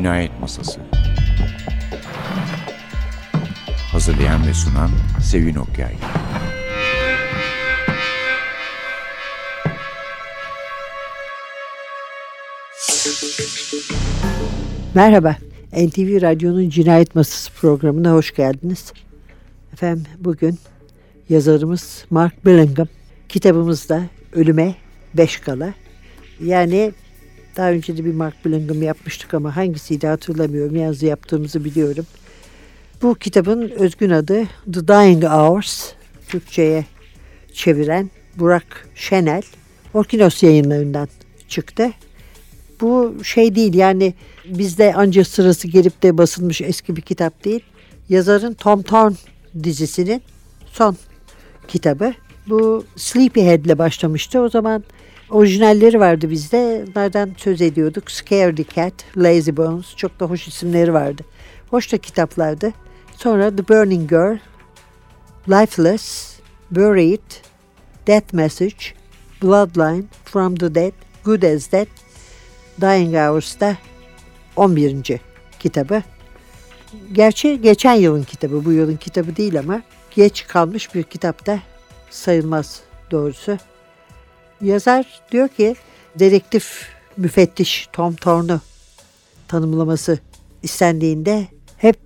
Cinayet Masası Hazırlayan ve sunan Sevin Okyay Merhaba, NTV Radyo'nun Cinayet Masası programına hoş geldiniz. Efendim bugün yazarımız Mark Billingham kitabımızda Ölüme Beş Kala. Yani daha önce de bir Mark Billingham yapmıştık ama hangisiydi hatırlamıyorum. Yazı yaptığımızı biliyorum. Bu kitabın özgün adı The Dying Hours. Türkçe'ye çeviren Burak Şenel. Orkinos yayınlarından çıktı. Bu şey değil yani bizde anca sırası gelip de basılmış eski bir kitap değil. Yazarın Tom Thorne dizisinin son kitabı. Bu Sleepyhead'le başlamıştı. O zaman orijinalleri vardı bizde. Onlardan söz ediyorduk. Scaredy Cat, Lazy Bones. Çok da hoş isimleri vardı. Hoş da kitaplardı. Sonra The Burning Girl, Lifeless, Buried, Death Message, Bloodline, From the Dead, Good as Dead, Dying Hours'ta 11. kitabı. Gerçi geçen yılın kitabı, bu yılın kitabı değil ama geç kalmış bir kitapta sayılmaz doğrusu. Yazar diyor ki dedektif müfettiş Tom Thorne'u tanımlaması istendiğinde hep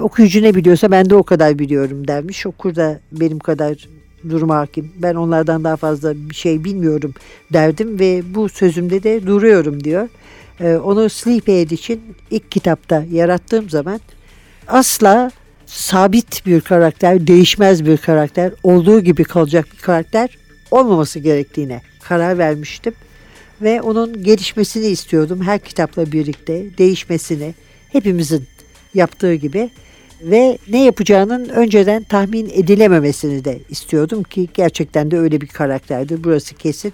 okuyucu ne biliyorsa ben de o kadar biliyorum dermiş. Okur da benim kadar duruma hakim. Ben onlardan daha fazla bir şey bilmiyorum derdim ve bu sözümde de duruyorum diyor. Ee, onu Sleepyhead için ilk kitapta yarattığım zaman asla sabit bir karakter, değişmez bir karakter, olduğu gibi kalacak bir karakter olmaması gerektiğine karar vermiştim. Ve onun gelişmesini istiyordum her kitapla birlikte, değişmesini, hepimizin yaptığı gibi ve ne yapacağının önceden tahmin edilememesini de istiyordum ki gerçekten de öyle bir karakterdi. Burası kesin.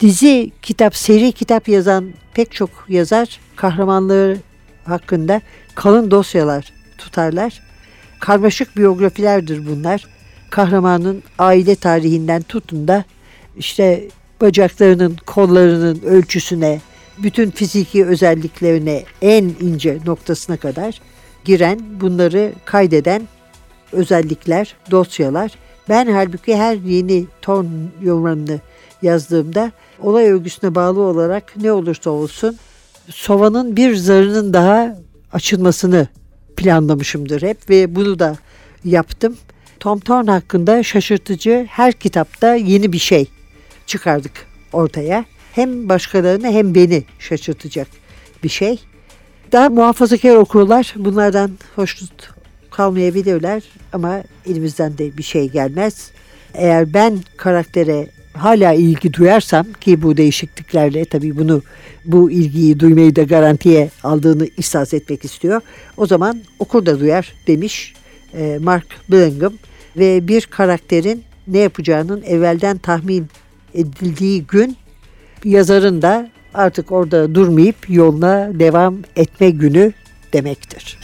Dizi, kitap, seri kitap yazan pek çok yazar kahramanları hakkında kalın dosyalar tutarlar. Karmaşık biyografilerdir bunlar. Kahramanın aile tarihinden tutun da işte bacaklarının, kollarının ölçüsüne, bütün fiziki özelliklerine en ince noktasına kadar giren, bunları kaydeden özellikler, dosyalar. Ben halbuki her yeni ton romanını yazdığımda olay örgüsüne bağlı olarak ne olursa olsun sovanın bir zarının daha açılmasını planlamışımdır hep ve bunu da yaptım. Tom Thorne hakkında şaşırtıcı her kitapta yeni bir şey çıkardık ortaya. Hem başkalarını hem beni şaşırtacak bir şey. Daha muhafazakar okurlar bunlardan hoşnut kalmayabilirler ama elimizden de bir şey gelmez. Eğer ben karaktere hala ilgi duyarsam ki bu değişikliklerle tabii bunu bu ilgiyi duymayı da garantiye aldığını ihsas etmek istiyor. O zaman okur da duyar demiş e, Mark Billingham ve bir karakterin ne yapacağının evvelden tahmin edildiği gün yazarın da artık orada durmayıp yoluna devam etme günü demektir.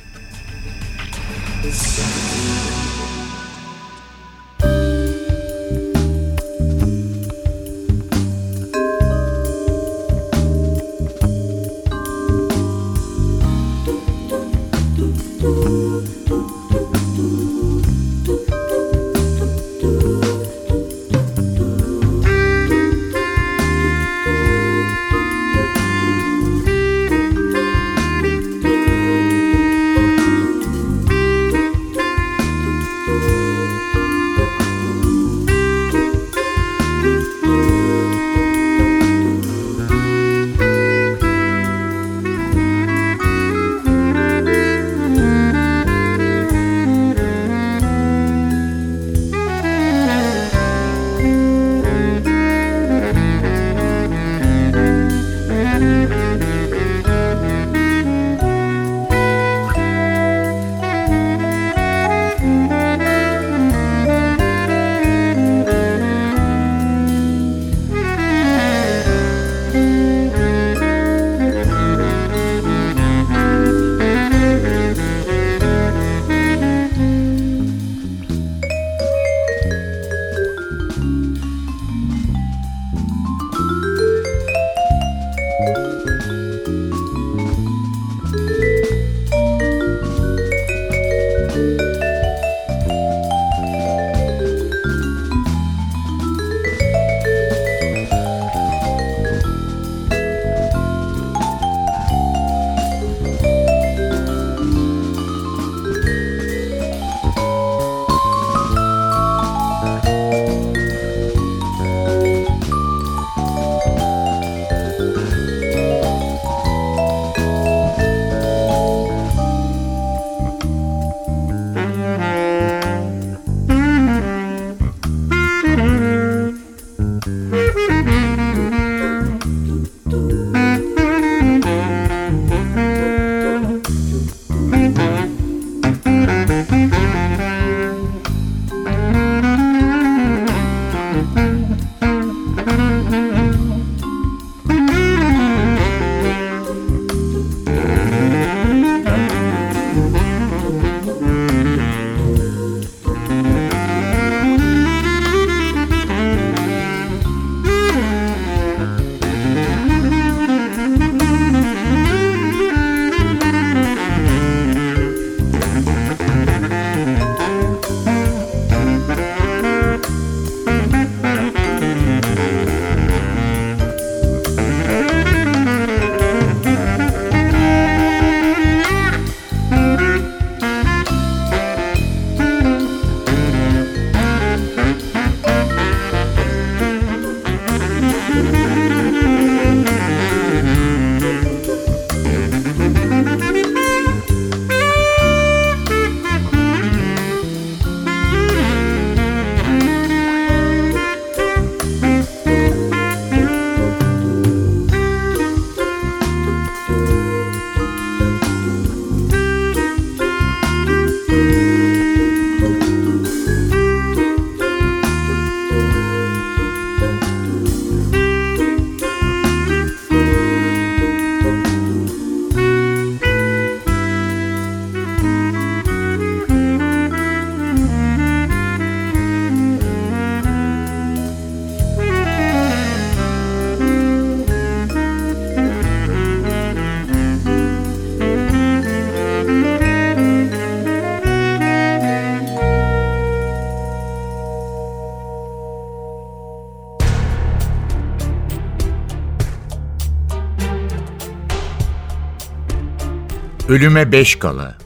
Ölüme beş kala.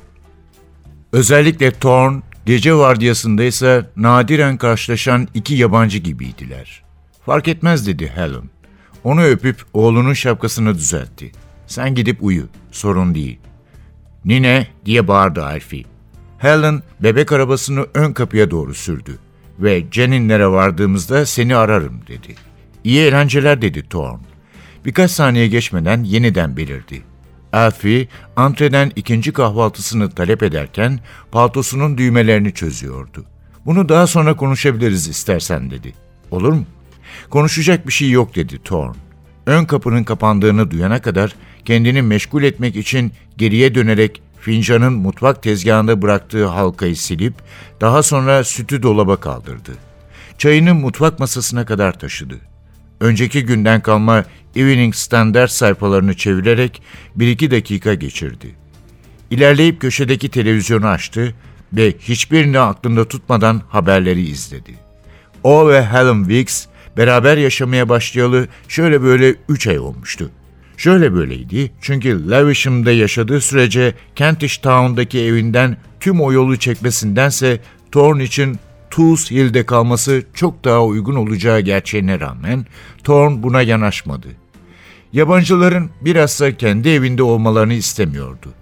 Özellikle Thorn, gece vardiyasındaysa nadiren karşılaşan iki yabancı gibiydiler. Fark etmez dedi Helen. Onu öpüp oğlunun şapkasını düzeltti. Sen gidip uyu, sorun değil. Nine diye bağırdı Alfie. Helen bebek arabasını ön kapıya doğru sürdü ve Janin'lere vardığımızda seni ararım dedi. İyi eğlenceler dedi Thorn. Birkaç saniye geçmeden yeniden belirdi. Alfie, antreden ikinci kahvaltısını talep ederken paltosunun düğmelerini çözüyordu. Bunu daha sonra konuşabiliriz istersen dedi. Olur mu? Konuşacak bir şey yok dedi Thorn. Ön kapının kapandığını duyana kadar kendini meşgul etmek için geriye dönerek fincanın mutfak tezgahında bıraktığı halkayı silip daha sonra sütü dolaba kaldırdı. Çayını mutfak masasına kadar taşıdı. Önceki günden kalma Evening Standard sayfalarını çevirerek bir iki dakika geçirdi. İlerleyip köşedeki televizyonu açtı ve hiçbirini aklında tutmadan haberleri izledi. O ve Helen Weeks beraber yaşamaya başlayalı şöyle böyle üç ay olmuştu. Şöyle böyleydi çünkü Levisham'da yaşadığı sürece Kentish Town'daki evinden tüm o yolu çekmesindense Thorn için Tools Hill'de kalması çok daha uygun olacağı gerçeğine rağmen Thorn buna yanaşmadı. Yabancıların bilhassa kendi evinde olmalarını istemiyordu.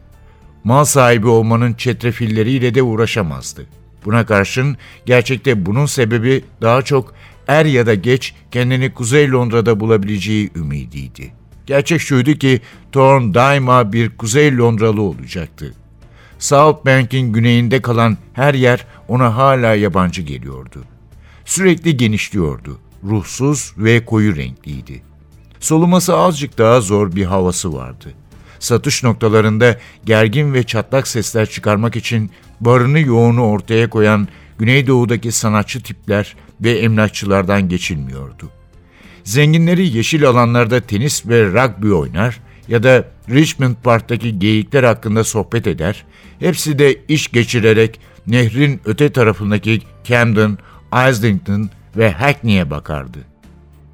Mal sahibi olmanın çetrefilleriyle de uğraşamazdı. Buna karşın gerçekte bunun sebebi daha çok er ya da geç kendini Kuzey Londra'da bulabileceği ümidiydi. Gerçek şuydu ki Thorn daima bir Kuzey Londralı olacaktı. South Bank'in güneyinde kalan her yer ona hala yabancı geliyordu. Sürekli genişliyordu, ruhsuz ve koyu renkliydi. Soluması azıcık daha zor bir havası vardı. Satış noktalarında gergin ve çatlak sesler çıkarmak için barını yoğunu ortaya koyan Güneydoğu'daki sanatçı tipler ve emlakçılardan geçilmiyordu. Zenginleri yeşil alanlarda tenis ve rugby oynar ya da Richmond Park'taki geyikler hakkında sohbet eder, hepsi de iş geçirerek nehrin öte tarafındaki Camden, Islington ve Hackney'e bakardı.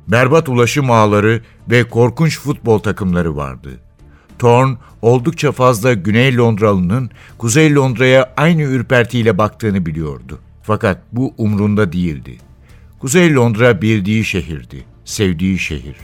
Berbat ulaşım ağları ve korkunç futbol takımları vardı. Thorn oldukça fazla Güney Londralı'nın Kuzey Londra'ya aynı ürpertiyle baktığını biliyordu. Fakat bu umrunda değildi. Kuzey Londra bildiği şehirdi, sevdiği şehir.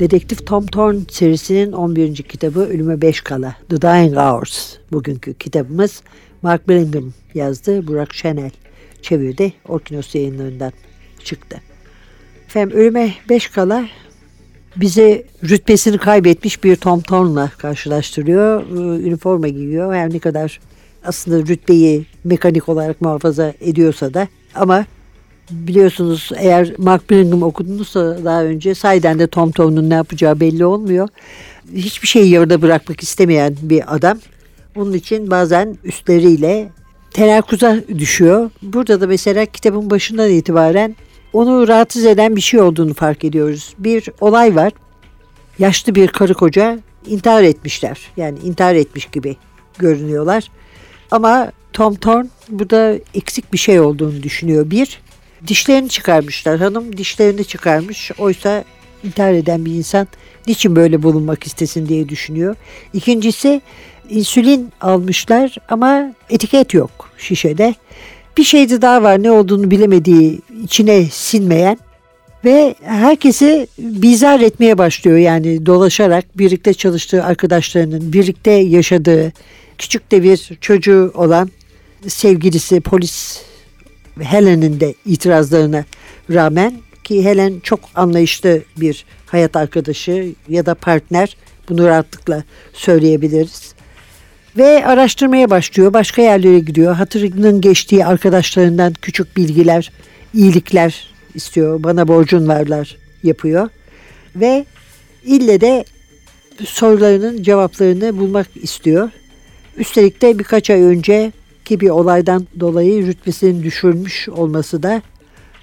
Dedektif Tom Thorne serisinin 11. kitabı Ölüme Beş Kala. The Dying Hours. Bugünkü kitabımız Mark Billingham yazdı. Burak Şenel çevirdi. Orkinos yayınlarından çıktı. Efendim Ölüme Beş Kala bizi rütbesini kaybetmiş bir Tom Thorne'la karşılaştırıyor. Ee, üniforma giyiyor. Her ne kadar aslında rütbeyi mekanik olarak muhafaza ediyorsa da ama biliyorsunuz eğer Mark Billingham okudunuzsa daha önce sayeden de Tom Thorne'un ne yapacağı belli olmuyor. Hiçbir şeyi yarıda bırakmak istemeyen bir adam. Onun için bazen üstleriyle tenakkuza düşüyor. Burada da mesela kitabın başından itibaren onu rahatsız eden bir şey olduğunu fark ediyoruz. Bir olay var. Yaşlı bir karı koca intihar etmişler. Yani intihar etmiş gibi görünüyorlar. Ama Tom Thorne burada eksik bir şey olduğunu düşünüyor. Bir, dişlerini çıkarmışlar. Hanım dişlerini çıkarmış. Oysa intihar eden bir insan niçin böyle bulunmak istesin diye düşünüyor. İkincisi insülin almışlar ama etiket yok şişede. Bir şeydi daha var ne olduğunu bilemediği içine sinmeyen ve herkesi bizar etmeye başlıyor yani dolaşarak birlikte çalıştığı arkadaşlarının birlikte yaşadığı küçük de bir çocuğu olan sevgilisi polis Helen'in de itirazlarına rağmen ki Helen çok anlayışlı bir hayat arkadaşı ya da partner bunu rahatlıkla söyleyebiliriz. Ve araştırmaya başlıyor. Başka yerlere gidiyor. Hatırının geçtiği arkadaşlarından küçük bilgiler, iyilikler istiyor. Bana borcun varlar yapıyor. Ve ille de sorularının cevaplarını bulmak istiyor. Üstelik de birkaç ay önce ki bir olaydan dolayı rütbesinin düşürmüş olması da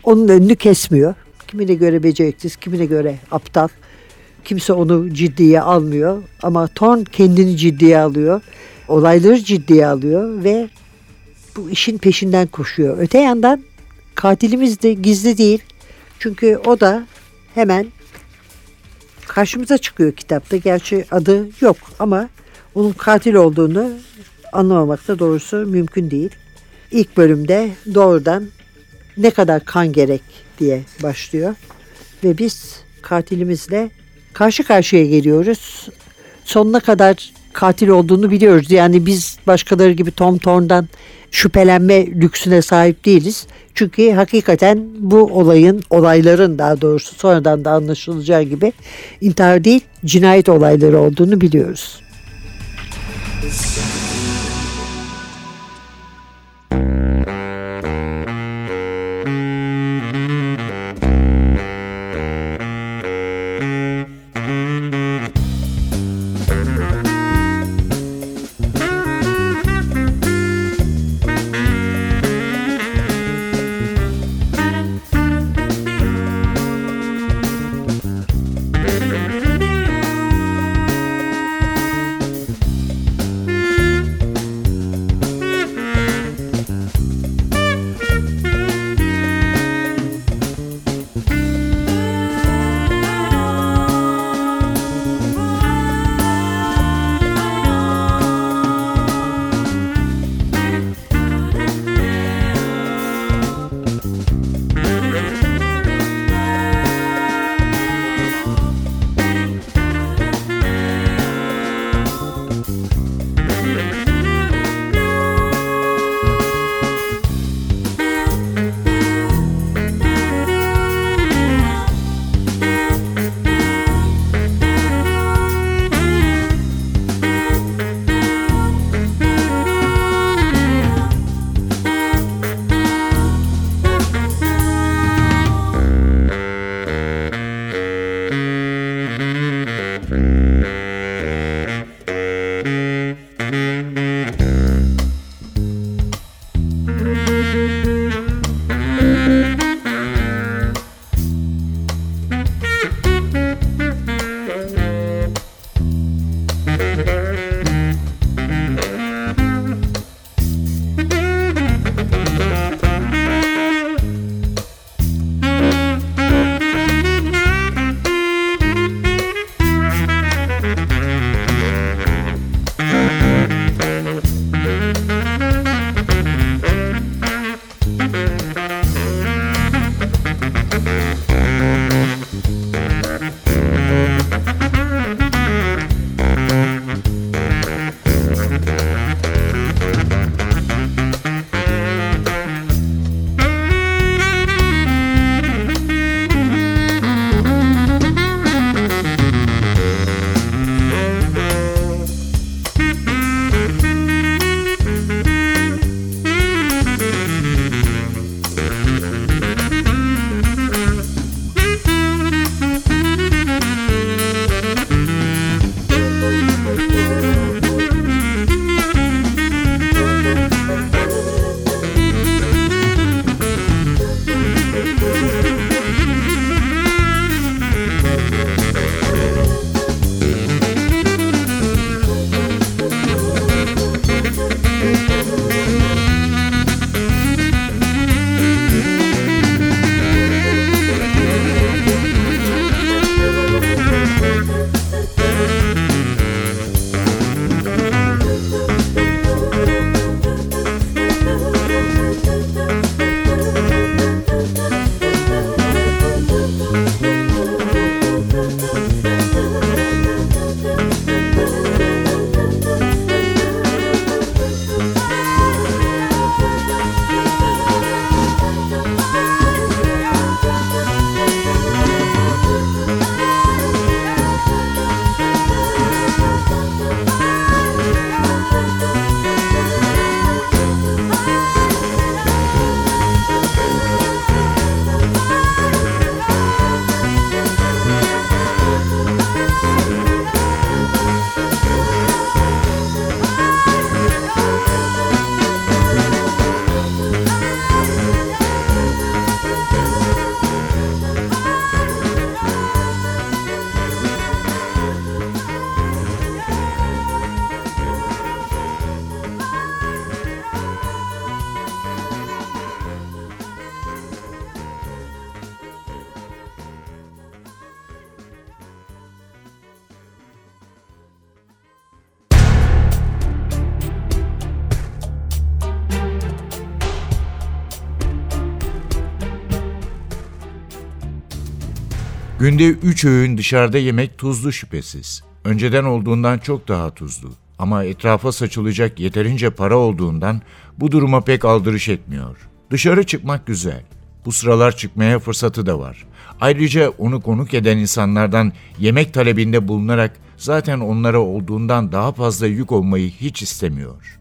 onun önünü kesmiyor. Kimine göre beceriksiz, kimine göre aptal. Kimse onu ciddiye almıyor ama Thorn kendini ciddiye alıyor. Olayları ciddiye alıyor ve bu işin peşinden koşuyor. Öte yandan katilimiz de gizli değil. Çünkü o da hemen karşımıza çıkıyor kitapta. Gerçi adı yok ama onun katil olduğunu anlamamak da doğrusu mümkün değil. İlk bölümde doğrudan ne kadar kan gerek diye başlıyor. Ve biz katilimizle karşı karşıya geliyoruz. Sonuna kadar katil olduğunu biliyoruz. Yani biz başkaları gibi Tom Thorne'dan şüphelenme lüksüne sahip değiliz. Çünkü hakikaten bu olayın, olayların daha doğrusu sonradan da anlaşılacağı gibi intihar değil cinayet olayları olduğunu biliyoruz. Mm-hmm. Günde üç öğün dışarıda yemek tuzlu şüphesiz. Önceden olduğundan çok daha tuzlu. Ama etrafa saçılacak yeterince para olduğundan bu duruma pek aldırış etmiyor. Dışarı çıkmak güzel. Bu sıralar çıkmaya fırsatı da var. Ayrıca onu konuk eden insanlardan yemek talebinde bulunarak zaten onlara olduğundan daha fazla yük olmayı hiç istemiyor.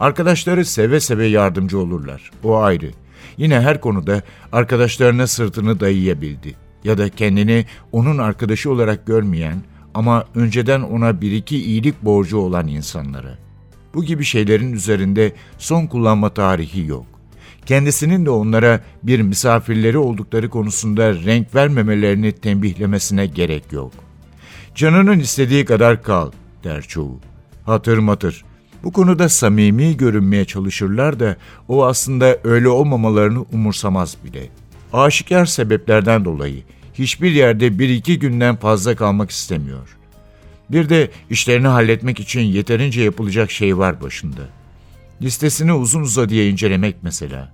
Arkadaşları seve seve yardımcı olurlar. O ayrı. Yine her konuda arkadaşlarına sırtını dayayabildi. Ya da kendini onun arkadaşı olarak görmeyen ama önceden ona bir iki iyilik borcu olan insanlara. Bu gibi şeylerin üzerinde son kullanma tarihi yok. Kendisinin de onlara bir misafirleri oldukları konusunda renk vermemelerini tembihlemesine gerek yok. Canının istediği kadar kal, der çoğu. Hatır matır. Bu konuda samimi görünmeye çalışırlar da o aslında öyle olmamalarını umursamaz bile. Aşikar sebeplerden dolayı hiçbir yerde bir iki günden fazla kalmak istemiyor. Bir de işlerini halletmek için yeterince yapılacak şey var başında. Listesini uzun uzadıya incelemek mesela.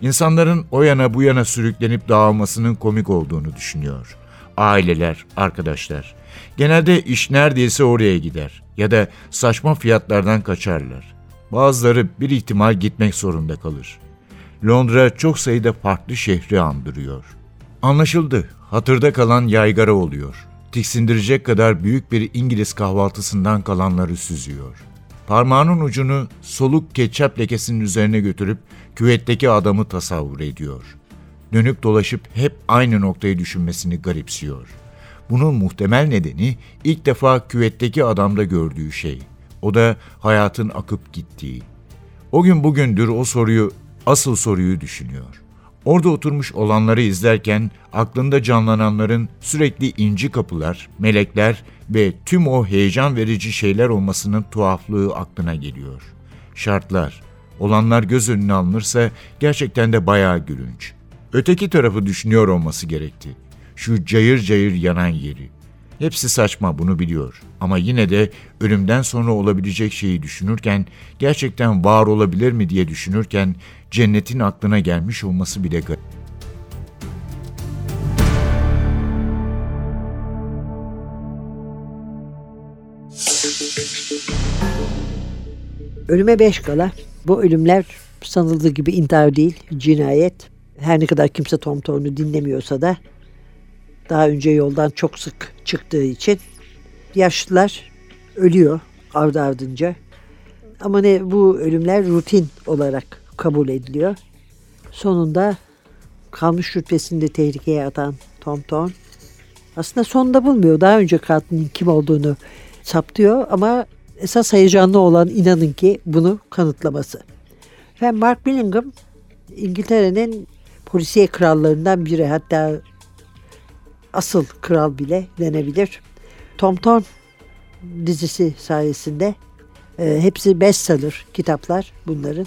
İnsanların o yana bu yana sürüklenip dağılmasının komik olduğunu düşünüyor. Aileler, arkadaşlar. Genelde iş neredeyse oraya gider ya da saçma fiyatlardan kaçarlar. Bazıları bir ihtimal gitmek zorunda kalır. Londra çok sayıda farklı şehri andırıyor. Anlaşıldı, hatırda kalan yaygara oluyor. Tiksindirecek kadar büyük bir İngiliz kahvaltısından kalanları süzüyor. Parmağının ucunu soluk ketçap lekesinin üzerine götürüp küvetteki adamı tasavvur ediyor. Dönüp dolaşıp hep aynı noktayı düşünmesini garipsiyor. Bunun muhtemel nedeni ilk defa küvetteki adamda gördüğü şey. O da hayatın akıp gittiği. O gün bugündür o soruyu, asıl soruyu düşünüyor. Orada oturmuş olanları izlerken aklında canlananların sürekli inci kapılar, melekler ve tüm o heyecan verici şeyler olmasının tuhaflığı aklına geliyor. Şartlar, olanlar göz önüne alınırsa gerçekten de bayağı gülünç. Öteki tarafı düşünüyor olması gerekti. Şu cayır cayır yanan yeri. Hepsi saçma bunu biliyor ama yine de ölümden sonra olabilecek şeyi düşünürken, gerçekten var olabilir mi diye düşünürken cennetin aklına gelmiş olması bile garip. Ölüme beş kala. Bu ölümler sanıldığı gibi intihar değil, cinayet. Her ne kadar kimse Tom Thorne'u dinlemiyorsa da daha önce yoldan çok sık çıktığı için yaşlılar ölüyor ardı ardınca. Ama ne bu ölümler rutin olarak kabul ediliyor. Sonunda kalmış rütbesini tehlikeye atan Tom Thorne aslında sonunda bulmuyor. Daha önce katilin kim olduğunu saptıyor ama esas heyecanlı olan inanın ki bunu kanıtlaması. Ve Mark Billingham İngiltere'nin polisiye krallarından biri hatta asıl kral bile denebilir. Tom Thorne dizisi sayesinde e, hepsi bestseller kitaplar bunların.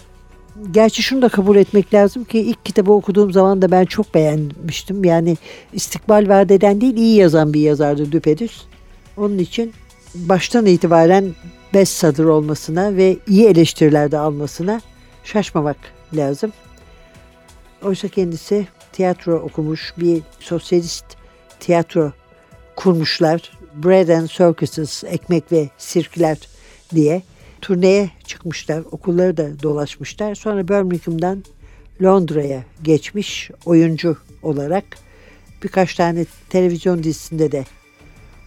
Gerçi şunu da kabul etmek lazım ki ilk kitabı okuduğum zaman da ben çok beğenmiştim. Yani istikbal vaat eden değil iyi yazan bir yazardı düpedüz. Onun için baştan itibaren bestseller olmasına ve iyi eleştirilerde almasına şaşmamak lazım. Oysa kendisi tiyatro okumuş bir sosyalist tiyatro kurmuşlar. Bread and Circuses, ekmek ve sirkler diye turneye çıkmışlar. Okulları da dolaşmışlar. Sonra Birmingham'dan Londra'ya geçmiş oyuncu olarak birkaç tane televizyon dizisinde de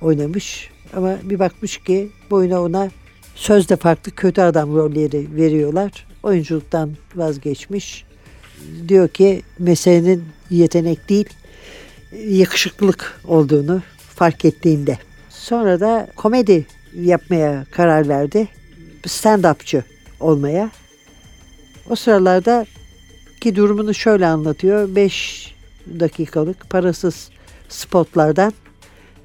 oynamış. Ama bir bakmış ki boyuna ona sözde farklı kötü adam rolleri veriyorlar. Oyunculuktan vazgeçmiş. Diyor ki meselenin yetenek değil yakışıklılık olduğunu fark ettiğinde. Sonra da komedi yapmaya karar verdi. Stand-upçı olmaya. O sıralarda ki durumunu şöyle anlatıyor. 5 dakikalık parasız spotlardan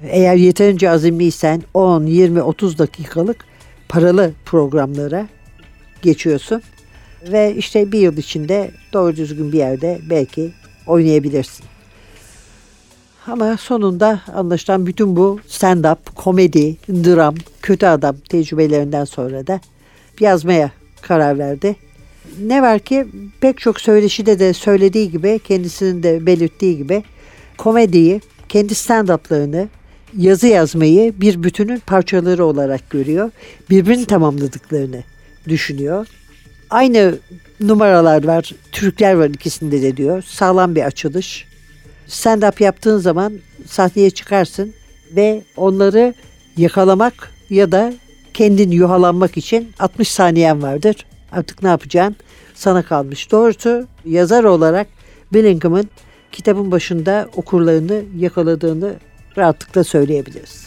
eğer yeterince azimliysen 10, 20, 30 dakikalık paralı programlara geçiyorsun. Ve işte bir yıl içinde doğru düzgün bir yerde belki oynayabilirsin. Ama sonunda anlaşılan bütün bu stand-up, komedi, dram, kötü adam tecrübelerinden sonra da yazmaya karar verdi. Ne var ki pek çok söyleşide de söylediği gibi, kendisinin de belirttiği gibi komediyi, kendi stand-up'larını, yazı yazmayı bir bütünün parçaları olarak görüyor. Birbirini tamamladıklarını düşünüyor. Aynı numaralar var, Türkler var ikisinde de diyor. Sağlam bir açılış. Stand-up yaptığın zaman sahneye çıkarsın ve onları yakalamak ya da kendin yuhalanmak için 60 saniyen vardır. Artık ne yapacaksın? Sana kalmış. Doğrusu yazar olarak Billingham'ın kitabın başında okurlarını yakaladığını rahatlıkla söyleyebiliriz.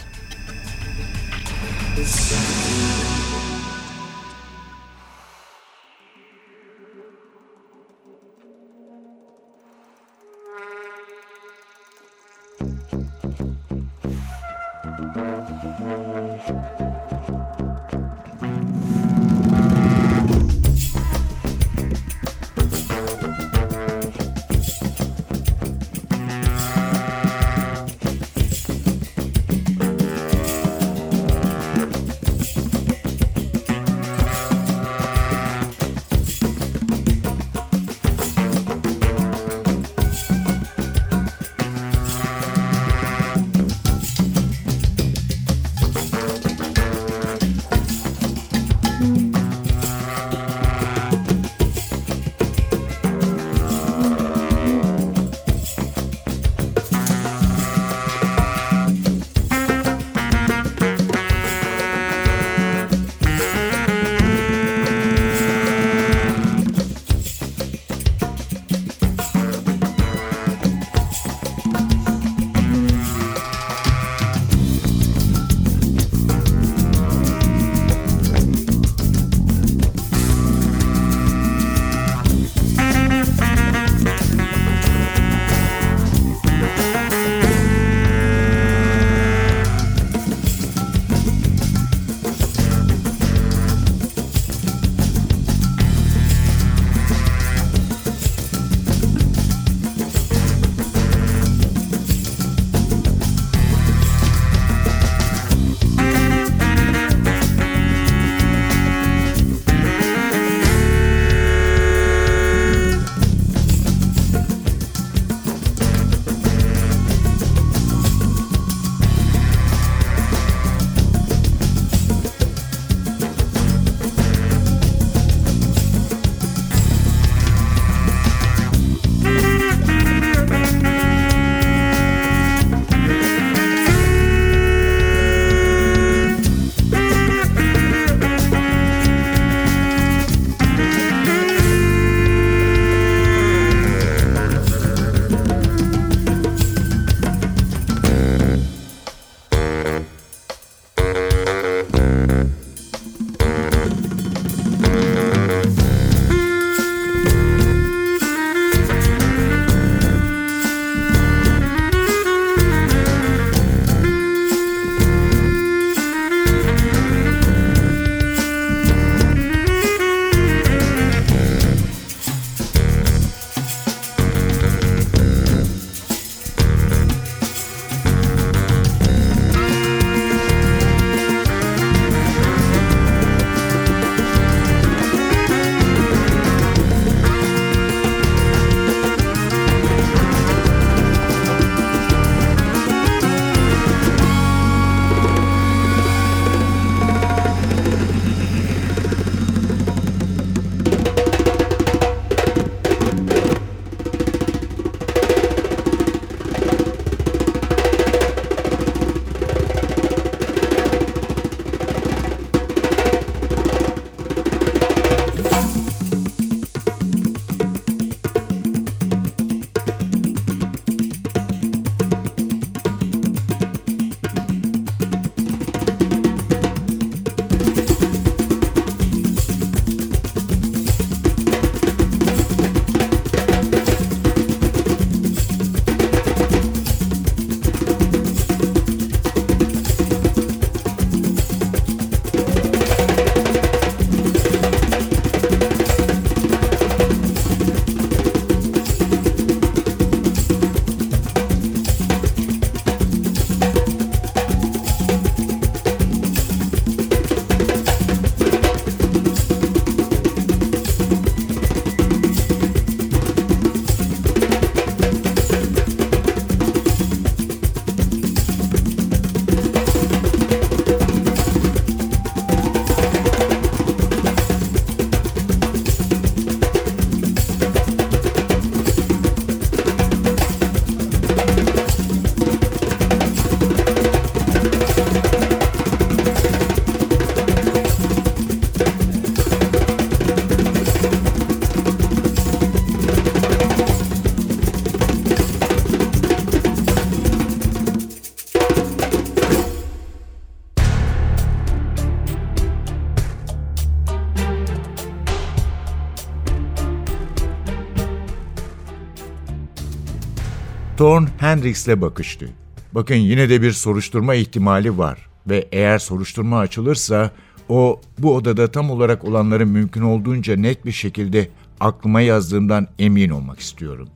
Hendrix'le bakıştı. Bakın yine de bir soruşturma ihtimali var ve eğer soruşturma açılırsa o bu odada tam olarak olanların mümkün olduğunca net bir şekilde aklıma yazdığımdan emin olmak istiyorum.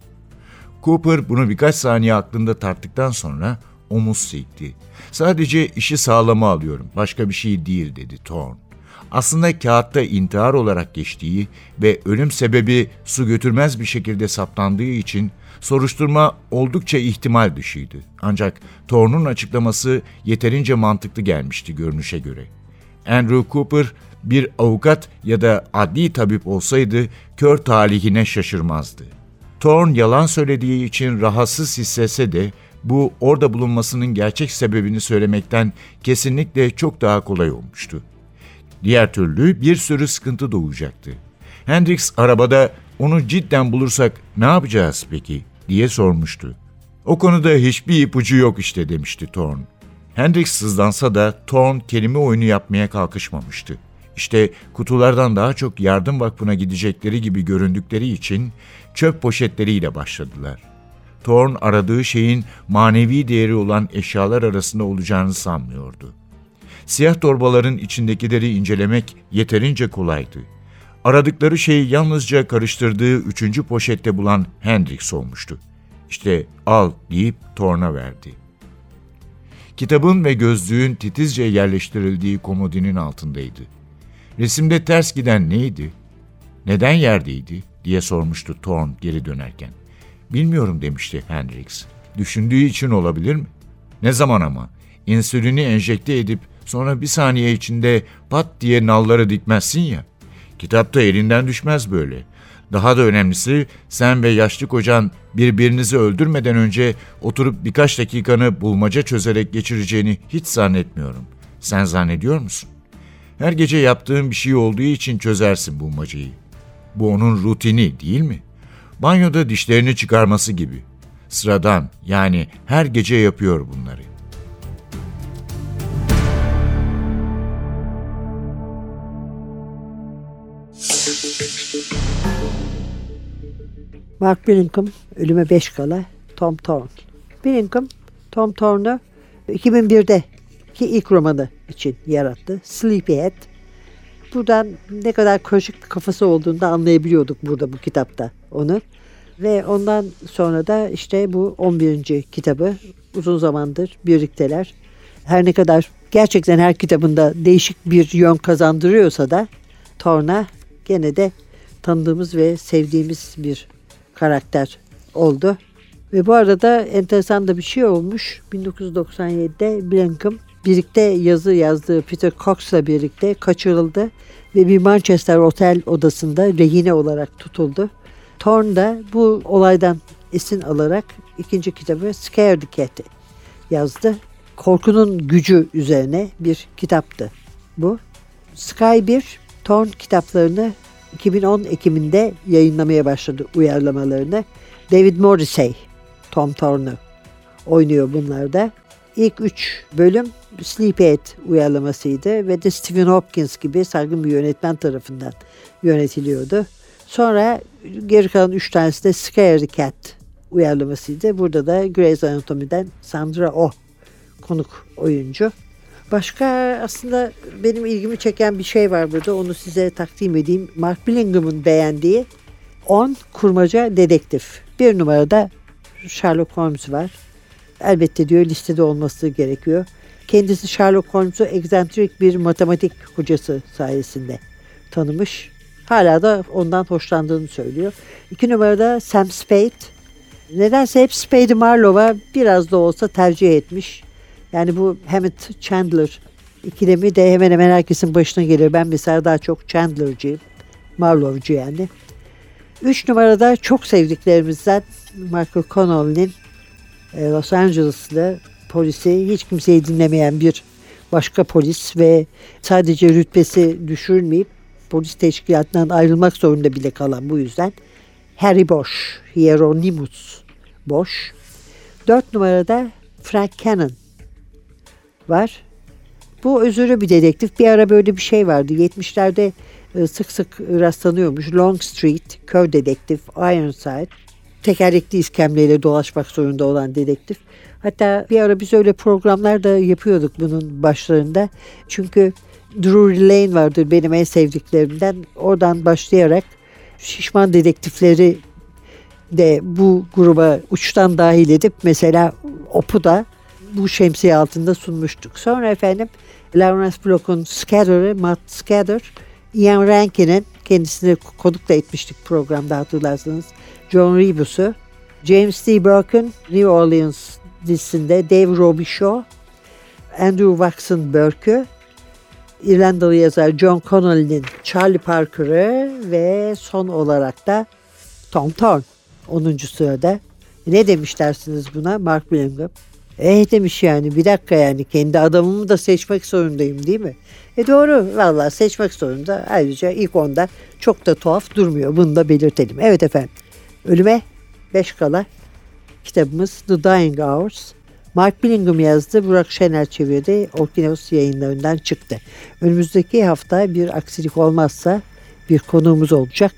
Cooper bunu birkaç saniye aklında tarttıktan sonra omuz silkti. Sadece işi sağlama alıyorum, başka bir şey değil dedi Thorn. Aslında kağıtta intihar olarak geçtiği ve ölüm sebebi su götürmez bir şekilde saptandığı için soruşturma oldukça ihtimal dışıydı. Ancak Thorn'un açıklaması yeterince mantıklı gelmişti görünüşe göre. Andrew Cooper bir avukat ya da adli tabip olsaydı kör talihine şaşırmazdı. Thorn yalan söylediği için rahatsız hissetse de bu orada bulunmasının gerçek sebebini söylemekten kesinlikle çok daha kolay olmuştu. Diğer türlü bir sürü sıkıntı doğacaktı. Hendrix arabada onu cidden bulursak ne yapacağız peki diye sormuştu. O konuda hiçbir ipucu yok işte demişti Thorn. Hendrix sızlansa da Thorn kelime oyunu yapmaya kalkışmamıştı. İşte kutulardan daha çok yardım vakfına gidecekleri gibi göründükleri için çöp poşetleriyle başladılar. Thorn aradığı şeyin manevi değeri olan eşyalar arasında olacağını sanmıyordu. Siyah torbaların içindekileri incelemek yeterince kolaydı. Aradıkları şeyi yalnızca karıştırdığı üçüncü poşette bulan Hendrix olmuştu. İşte al deyip Thorn'a verdi. Kitabın ve gözlüğün titizce yerleştirildiği komodinin altındaydı. Resimde ters giden neydi? Neden yerdeydi? diye sormuştu Thorn geri dönerken. Bilmiyorum demişti Hendrix. Düşündüğü için olabilir mi? Ne zaman ama? İnsülini enjekte edip sonra bir saniye içinde pat diye nalları dikmezsin ya. Kitapta elinden düşmez böyle. Daha da önemlisi sen ve yaşlı kocan birbirinizi öldürmeden önce oturup birkaç dakikanı bulmaca çözerek geçireceğini hiç zannetmiyorum. Sen zannediyor musun? Her gece yaptığın bir şey olduğu için çözersin bulmacayı. Bu onun rutini değil mi? Banyoda dişlerini çıkarması gibi. Sıradan yani her gece yapıyor bunları. Mark Billingham ölüme beş kala Tom Thorne. Billingham Tom Thorne'u 2001'de ki ilk romanı için yarattı. Sleepyhead. Buradan ne kadar karışık kafası olduğunu da anlayabiliyorduk burada bu kitapta onu. Ve ondan sonra da işte bu 11. kitabı uzun zamandır birlikteler. Her ne kadar gerçekten her kitabında değişik bir yön kazandırıyorsa da Torna gene de tanıdığımız ve sevdiğimiz bir karakter oldu. Ve bu arada enteresan da bir şey olmuş. 1997'de Blankham birlikte yazı yazdığı Peter Cox'la birlikte kaçırıldı ve bir Manchester otel odasında rehine olarak tutuldu. Thorne da bu olaydan esin alarak ikinci kitabı Scared Cat'i yazdı. Korkunun gücü üzerine bir kitaptı bu. Sky 1 Thorne kitaplarını 2010 Ekim'inde yayınlamaya başladı uyarlamalarını. David Morrissey Tom Thorne'u oynuyor bunlarda. İlk üç bölüm Sleepyhead uyarlamasıydı ve de Stephen Hopkins gibi saygın bir yönetmen tarafından yönetiliyordu. Sonra geri kalan üç tanesi de Scary Cat uyarlamasıydı. Burada da Grey's Anatomy'den Sandra Oh konuk oyuncu. Başka aslında benim ilgimi çeken bir şey var burada. Onu size takdim edeyim. Mark Billingham'ın beğendiği 10 kurmaca dedektif. Bir numarada Sherlock Holmes var. Elbette diyor listede olması gerekiyor. Kendisi Sherlock Holmes'u egzantrik bir matematik hocası sayesinde tanımış. Hala da ondan hoşlandığını söylüyor. İki numarada Sam Spade. Nedense hep Spade Marlowe'a biraz da olsa tercih etmiş. Yani bu Hammett Chandler ikilemi de hemen hemen herkesin başına geliyor. Ben mesela daha çok Chandler'cıyım. Marlowe'cu yani. Üç numarada çok sevdiklerimizden Michael Connelly'nin e, Los Angeles'lı polisi hiç kimseyi dinlemeyen bir başka polis ve sadece rütbesi düşürmeyip polis teşkilatından ayrılmak zorunda bile kalan bu yüzden Harry Bosch, Hieronymus Bosch. Dört numarada Frank Cannon var. Bu özürlü bir dedektif. Bir ara böyle bir şey vardı. 70'lerde e, sık sık rastlanıyormuş. Long Street, Kör Dedektif, Ironside. tekerlekli iskemleyle dolaşmak zorunda olan dedektif. Hatta bir ara biz öyle programlar da yapıyorduk bunun başlarında. Çünkü Drury Lane vardır benim en sevdiklerimden. Oradan başlayarak şişman dedektifleri de bu gruba uçtan dahil edip mesela OP'u da bu şemsiye altında sunmuştuk. Sonra efendim Lawrence Block'un Scatter'ı, Matt Scatter, Ian Rankin'in kendisini konuk da etmiştik programda hatırlarsanız. John Rebus'u, James D. Burke'ın New Orleans dizisinde Dave Robichaud, Andrew Watson Burke'ü, İrlandalı yazar John Connolly'nin Charlie Parker'ı ve son olarak da Tom Thorne 10. sırada. Ne demiş dersiniz buna Mark Billingham? Eh demiş yani bir dakika yani kendi adamımı da seçmek zorundayım değil mi? E doğru valla seçmek zorunda. Ayrıca ilk onda çok da tuhaf durmuyor. Bunu da belirtelim. Evet efendim. Ölüme 5 kala kitabımız The Dying Hours. Mark Billingham yazdı, Burak Şener çevirdi, Orkinos yayınlarından çıktı. Önümüzdeki hafta bir aksilik olmazsa bir konuğumuz olacak.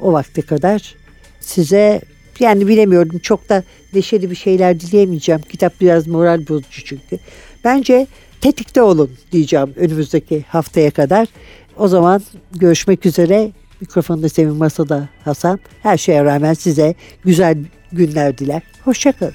O vakte kadar size yani bilemiyorum çok da neşeli bir şeyler dileyemeyeceğim. Kitap biraz moral bozucu çünkü. Bence tetikte olun diyeceğim önümüzdeki haftaya kadar. O zaman görüşmek üzere. Mikrofonda Sevim Masada Hasan. Her şeye rağmen size güzel günler diler. Hoşçakalın.